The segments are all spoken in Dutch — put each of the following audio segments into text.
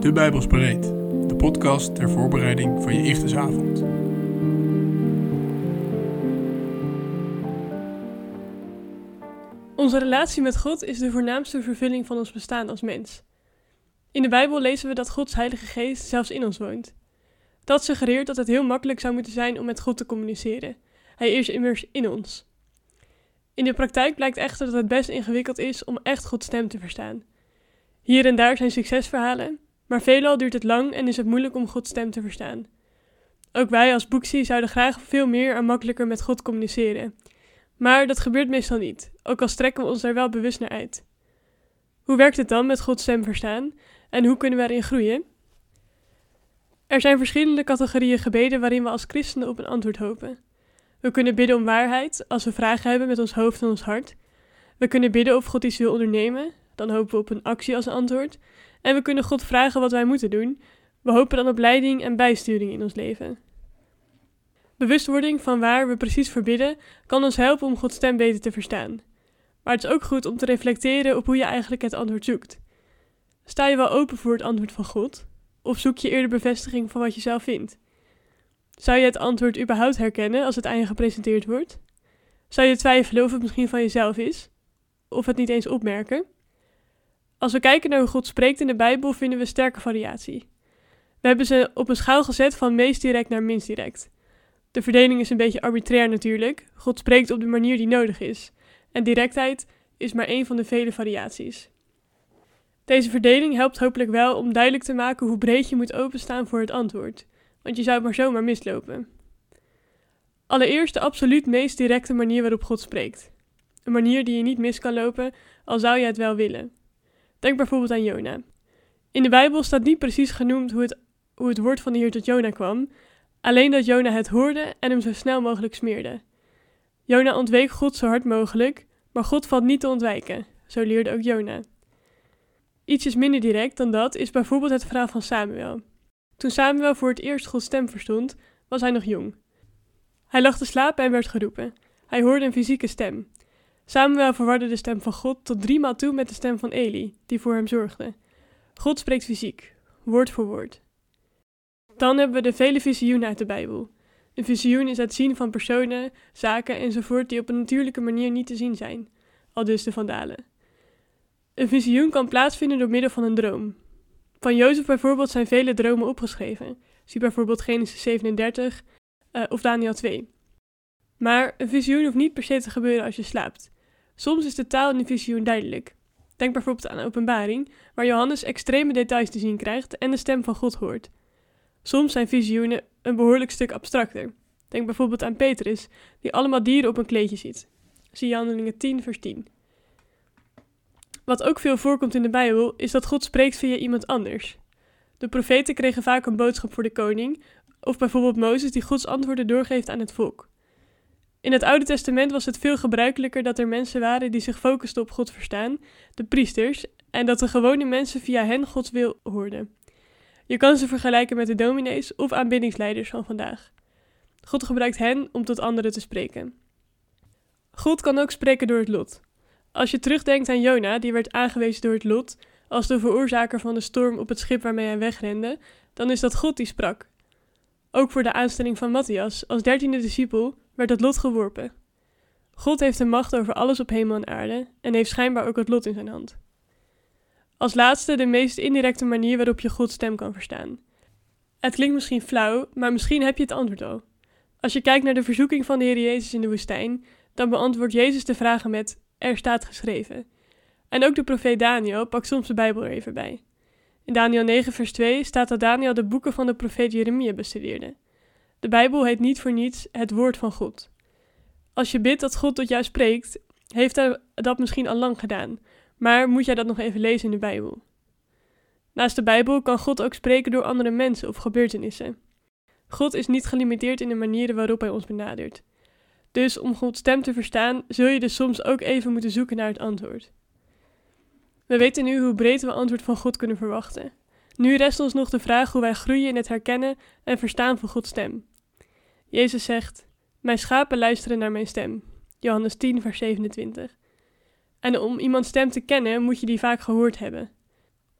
De Bijbels Bereid, de podcast ter voorbereiding van je Ichtesavond. Onze relatie met God is de voornaamste vervulling van ons bestaan als mens. In de Bijbel lezen we dat Gods Heilige Geest zelfs in ons woont. Dat suggereert dat het heel makkelijk zou moeten zijn om met God te communiceren. Hij is immers in ons. In de praktijk blijkt echter dat het best ingewikkeld is om echt Gods stem te verstaan. Hier en daar zijn succesverhalen, maar veelal duurt het lang en is het moeilijk om Gods stem te verstaan. Ook wij als Boeksie zouden graag veel meer en makkelijker met God communiceren. Maar dat gebeurt meestal niet, ook al strekken we ons daar wel bewust naar uit. Hoe werkt het dan met Gods stem verstaan en hoe kunnen we erin groeien? Er zijn verschillende categorieën gebeden waarin we als christenen op een antwoord hopen. We kunnen bidden om waarheid als we vragen hebben met ons hoofd en ons hart. We kunnen bidden of God iets wil ondernemen, dan hopen we op een actie als antwoord. En we kunnen God vragen wat wij moeten doen. We hopen dan op leiding en bijsturing in ons leven. Bewustwording van waar we precies voor bidden kan ons helpen om Gods stem beter te verstaan. Maar het is ook goed om te reflecteren op hoe je eigenlijk het antwoord zoekt. Sta je wel open voor het antwoord van God? Of zoek je eerder bevestiging van wat je zelf vindt? Zou je het antwoord überhaupt herkennen als het aan je gepresenteerd wordt? Zou je twijfelen of het misschien van jezelf is? Of het niet eens opmerken? Als we kijken naar hoe God spreekt in de Bijbel, vinden we sterke variatie. We hebben ze op een schaal gezet van meest direct naar minst direct. De verdeling is een beetje arbitrair natuurlijk. God spreekt op de manier die nodig is. En directheid is maar één van de vele variaties. Deze verdeling helpt hopelijk wel om duidelijk te maken hoe breed je moet openstaan voor het antwoord, want je zou het maar zomaar mislopen. Allereerst de absoluut meest directe manier waarop God spreekt. Een manier die je niet mis kan lopen, al zou je het wel willen. Denk bijvoorbeeld aan Jona. In de Bijbel staat niet precies genoemd hoe het, hoe het woord van de Heer tot Jona kwam, alleen dat Jona het hoorde en hem zo snel mogelijk smeerde. Jona ontweek God zo hard mogelijk, maar God valt niet te ontwijken, zo leerde ook Jona. Ietsjes minder direct dan dat is bijvoorbeeld het verhaal van Samuel. Toen Samuel voor het eerst Gods stem verstond, was hij nog jong. Hij lag te slapen en werd geroepen. Hij hoorde een fysieke stem. Samuel verwarde de stem van God tot driemaal toe met de stem van Eli, die voor hem zorgde. God spreekt fysiek, woord voor woord. Dan hebben we de vele visioenen uit de Bijbel. Een visioen is het zien van personen, zaken enzovoort die op een natuurlijke manier niet te zien zijn, al dus de vandalen. Een visioen kan plaatsvinden door middel van een droom. Van Jozef bijvoorbeeld zijn vele dromen opgeschreven. Zie bijvoorbeeld Genesis 37 uh, of Daniel 2. Maar een visioen hoeft niet per se te gebeuren als je slaapt. Soms is de taal in een visioen duidelijk. Denk bijvoorbeeld aan Openbaring, waar Johannes extreme details te zien krijgt en de stem van God hoort. Soms zijn visioenen een behoorlijk stuk abstracter. Denk bijvoorbeeld aan Petrus, die allemaal dieren op een kleedje ziet. Zie Handelingen 10, vers 10. Wat ook veel voorkomt in de Bijbel, is dat God spreekt via iemand anders. De profeten kregen vaak een boodschap voor de koning, of bijvoorbeeld Mozes die Gods antwoorden doorgeeft aan het volk. In het Oude Testament was het veel gebruikelijker dat er mensen waren die zich focusten op God verstaan, de priesters, en dat de gewone mensen via hen Gods wil hoorden. Je kan ze vergelijken met de dominees of aanbiddingsleiders van vandaag. God gebruikt hen om tot anderen te spreken. God kan ook spreken door het lot. Als je terugdenkt aan Jona, die werd aangewezen door het lot als de veroorzaker van de storm op het schip waarmee hij wegrende, dan is dat God die sprak. Ook voor de aanstelling van Matthias als dertiende discipel werd het lot geworpen. God heeft de macht over alles op hemel en aarde en heeft schijnbaar ook het lot in zijn hand. Als laatste de meest indirecte manier waarop je Gods stem kan verstaan. Het klinkt misschien flauw, maar misschien heb je het antwoord al. Als je kijkt naar de verzoeking van de Heer Jezus in de woestijn, dan beantwoordt Jezus de vragen met: Er staat geschreven. En ook de profeet Daniel pakt soms de Bijbel er even bij. In Daniel 9, vers 2 staat dat Daniel de boeken van de profeet Jeremia bestudeerde. De Bijbel heet niet voor niets het woord van God. Als je bidt dat God tot jou spreekt, heeft hij dat misschien al lang gedaan, maar moet jij dat nog even lezen in de Bijbel. Naast de Bijbel kan God ook spreken door andere mensen of gebeurtenissen. God is niet gelimiteerd in de manieren waarop hij ons benadert. Dus om Gods stem te verstaan, zul je dus soms ook even moeten zoeken naar het antwoord. We weten nu hoe breed we antwoord van God kunnen verwachten. Nu rest ons nog de vraag hoe wij groeien in het herkennen en verstaan van Gods stem. Jezus zegt: Mijn schapen luisteren naar mijn stem. Johannes 10, vers 27. En om iemands stem te kennen, moet je die vaak gehoord hebben.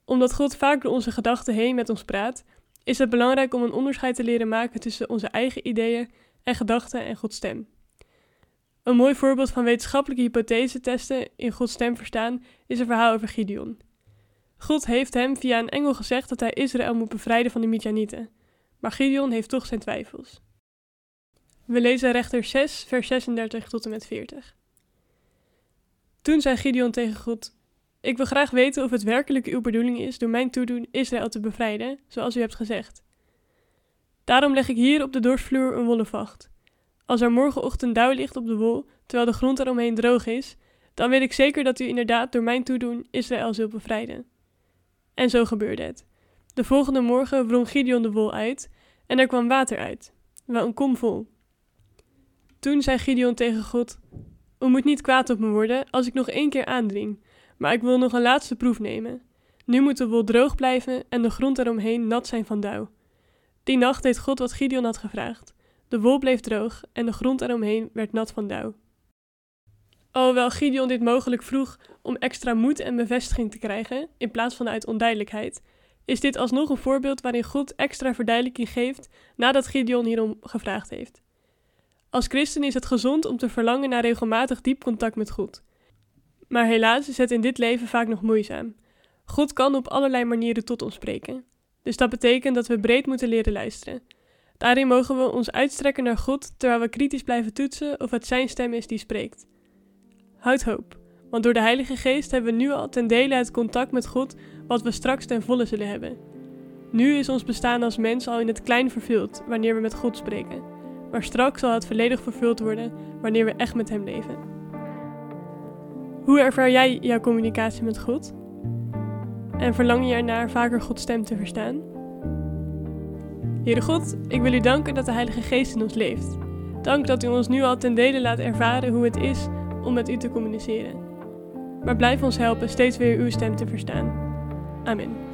Omdat God vaak door onze gedachten heen met ons praat, is het belangrijk om een onderscheid te leren maken tussen onze eigen ideeën en gedachten en Gods stem. Een mooi voorbeeld van wetenschappelijke hypothese-testen in Gods stem verstaan is een verhaal over Gideon. God heeft hem via een engel gezegd dat hij Israël moet bevrijden van de Midjanieten, maar Gideon heeft toch zijn twijfels. We lezen rechter 6, vers 36 tot en met 40. Toen zei Gideon tegen God: Ik wil graag weten of het werkelijk uw bedoeling is door mijn toedoen Israël te bevrijden, zoals u hebt gezegd. Daarom leg ik hier op de dorsvloer een wollen vacht. Als er morgenochtend dauw ligt op de wol, terwijl de grond eromheen droog is, dan weet ik zeker dat u inderdaad door mijn toedoen Israël zult bevrijden. En zo gebeurde het. De volgende morgen wrong Gideon de wol uit en er kwam water uit, wel een kom vol. Toen zei Gideon tegen God: U moet niet kwaad op me worden als ik nog één keer aandring, maar ik wil nog een laatste proef nemen. Nu moet de wol droog blijven en de grond eromheen nat zijn van dauw. Die nacht deed God wat Gideon had gevraagd. De wol bleef droog en de grond eromheen werd nat van dauw. Alhoewel Gideon dit mogelijk vroeg om extra moed en bevestiging te krijgen, in plaats van uit onduidelijkheid, is dit alsnog een voorbeeld waarin God extra verduidelijking geeft nadat Gideon hierom gevraagd heeft. Als christen is het gezond om te verlangen naar regelmatig diep contact met God. Maar helaas is het in dit leven vaak nog moeizaam. God kan op allerlei manieren tot ons spreken. Dus dat betekent dat we breed moeten leren luisteren. Daarin mogen we ons uitstrekken naar God terwijl we kritisch blijven toetsen of het Zijn stem is die spreekt. Houd hoop, want door de Heilige Geest hebben we nu al ten dele het contact met God wat we straks ten volle zullen hebben. Nu is ons bestaan als mens al in het klein vervuld wanneer we met God spreken, maar straks zal het volledig vervuld worden wanneer we echt met Hem leven. Hoe ervaar jij jouw communicatie met God? En verlang je ernaar vaker Gods stem te verstaan? Heere God, ik wil u danken dat de Heilige Geest in ons leeft. Dank dat u ons nu al ten dele laat ervaren hoe het is om met u te communiceren. Maar blijf ons helpen steeds weer uw stem te verstaan. Amen.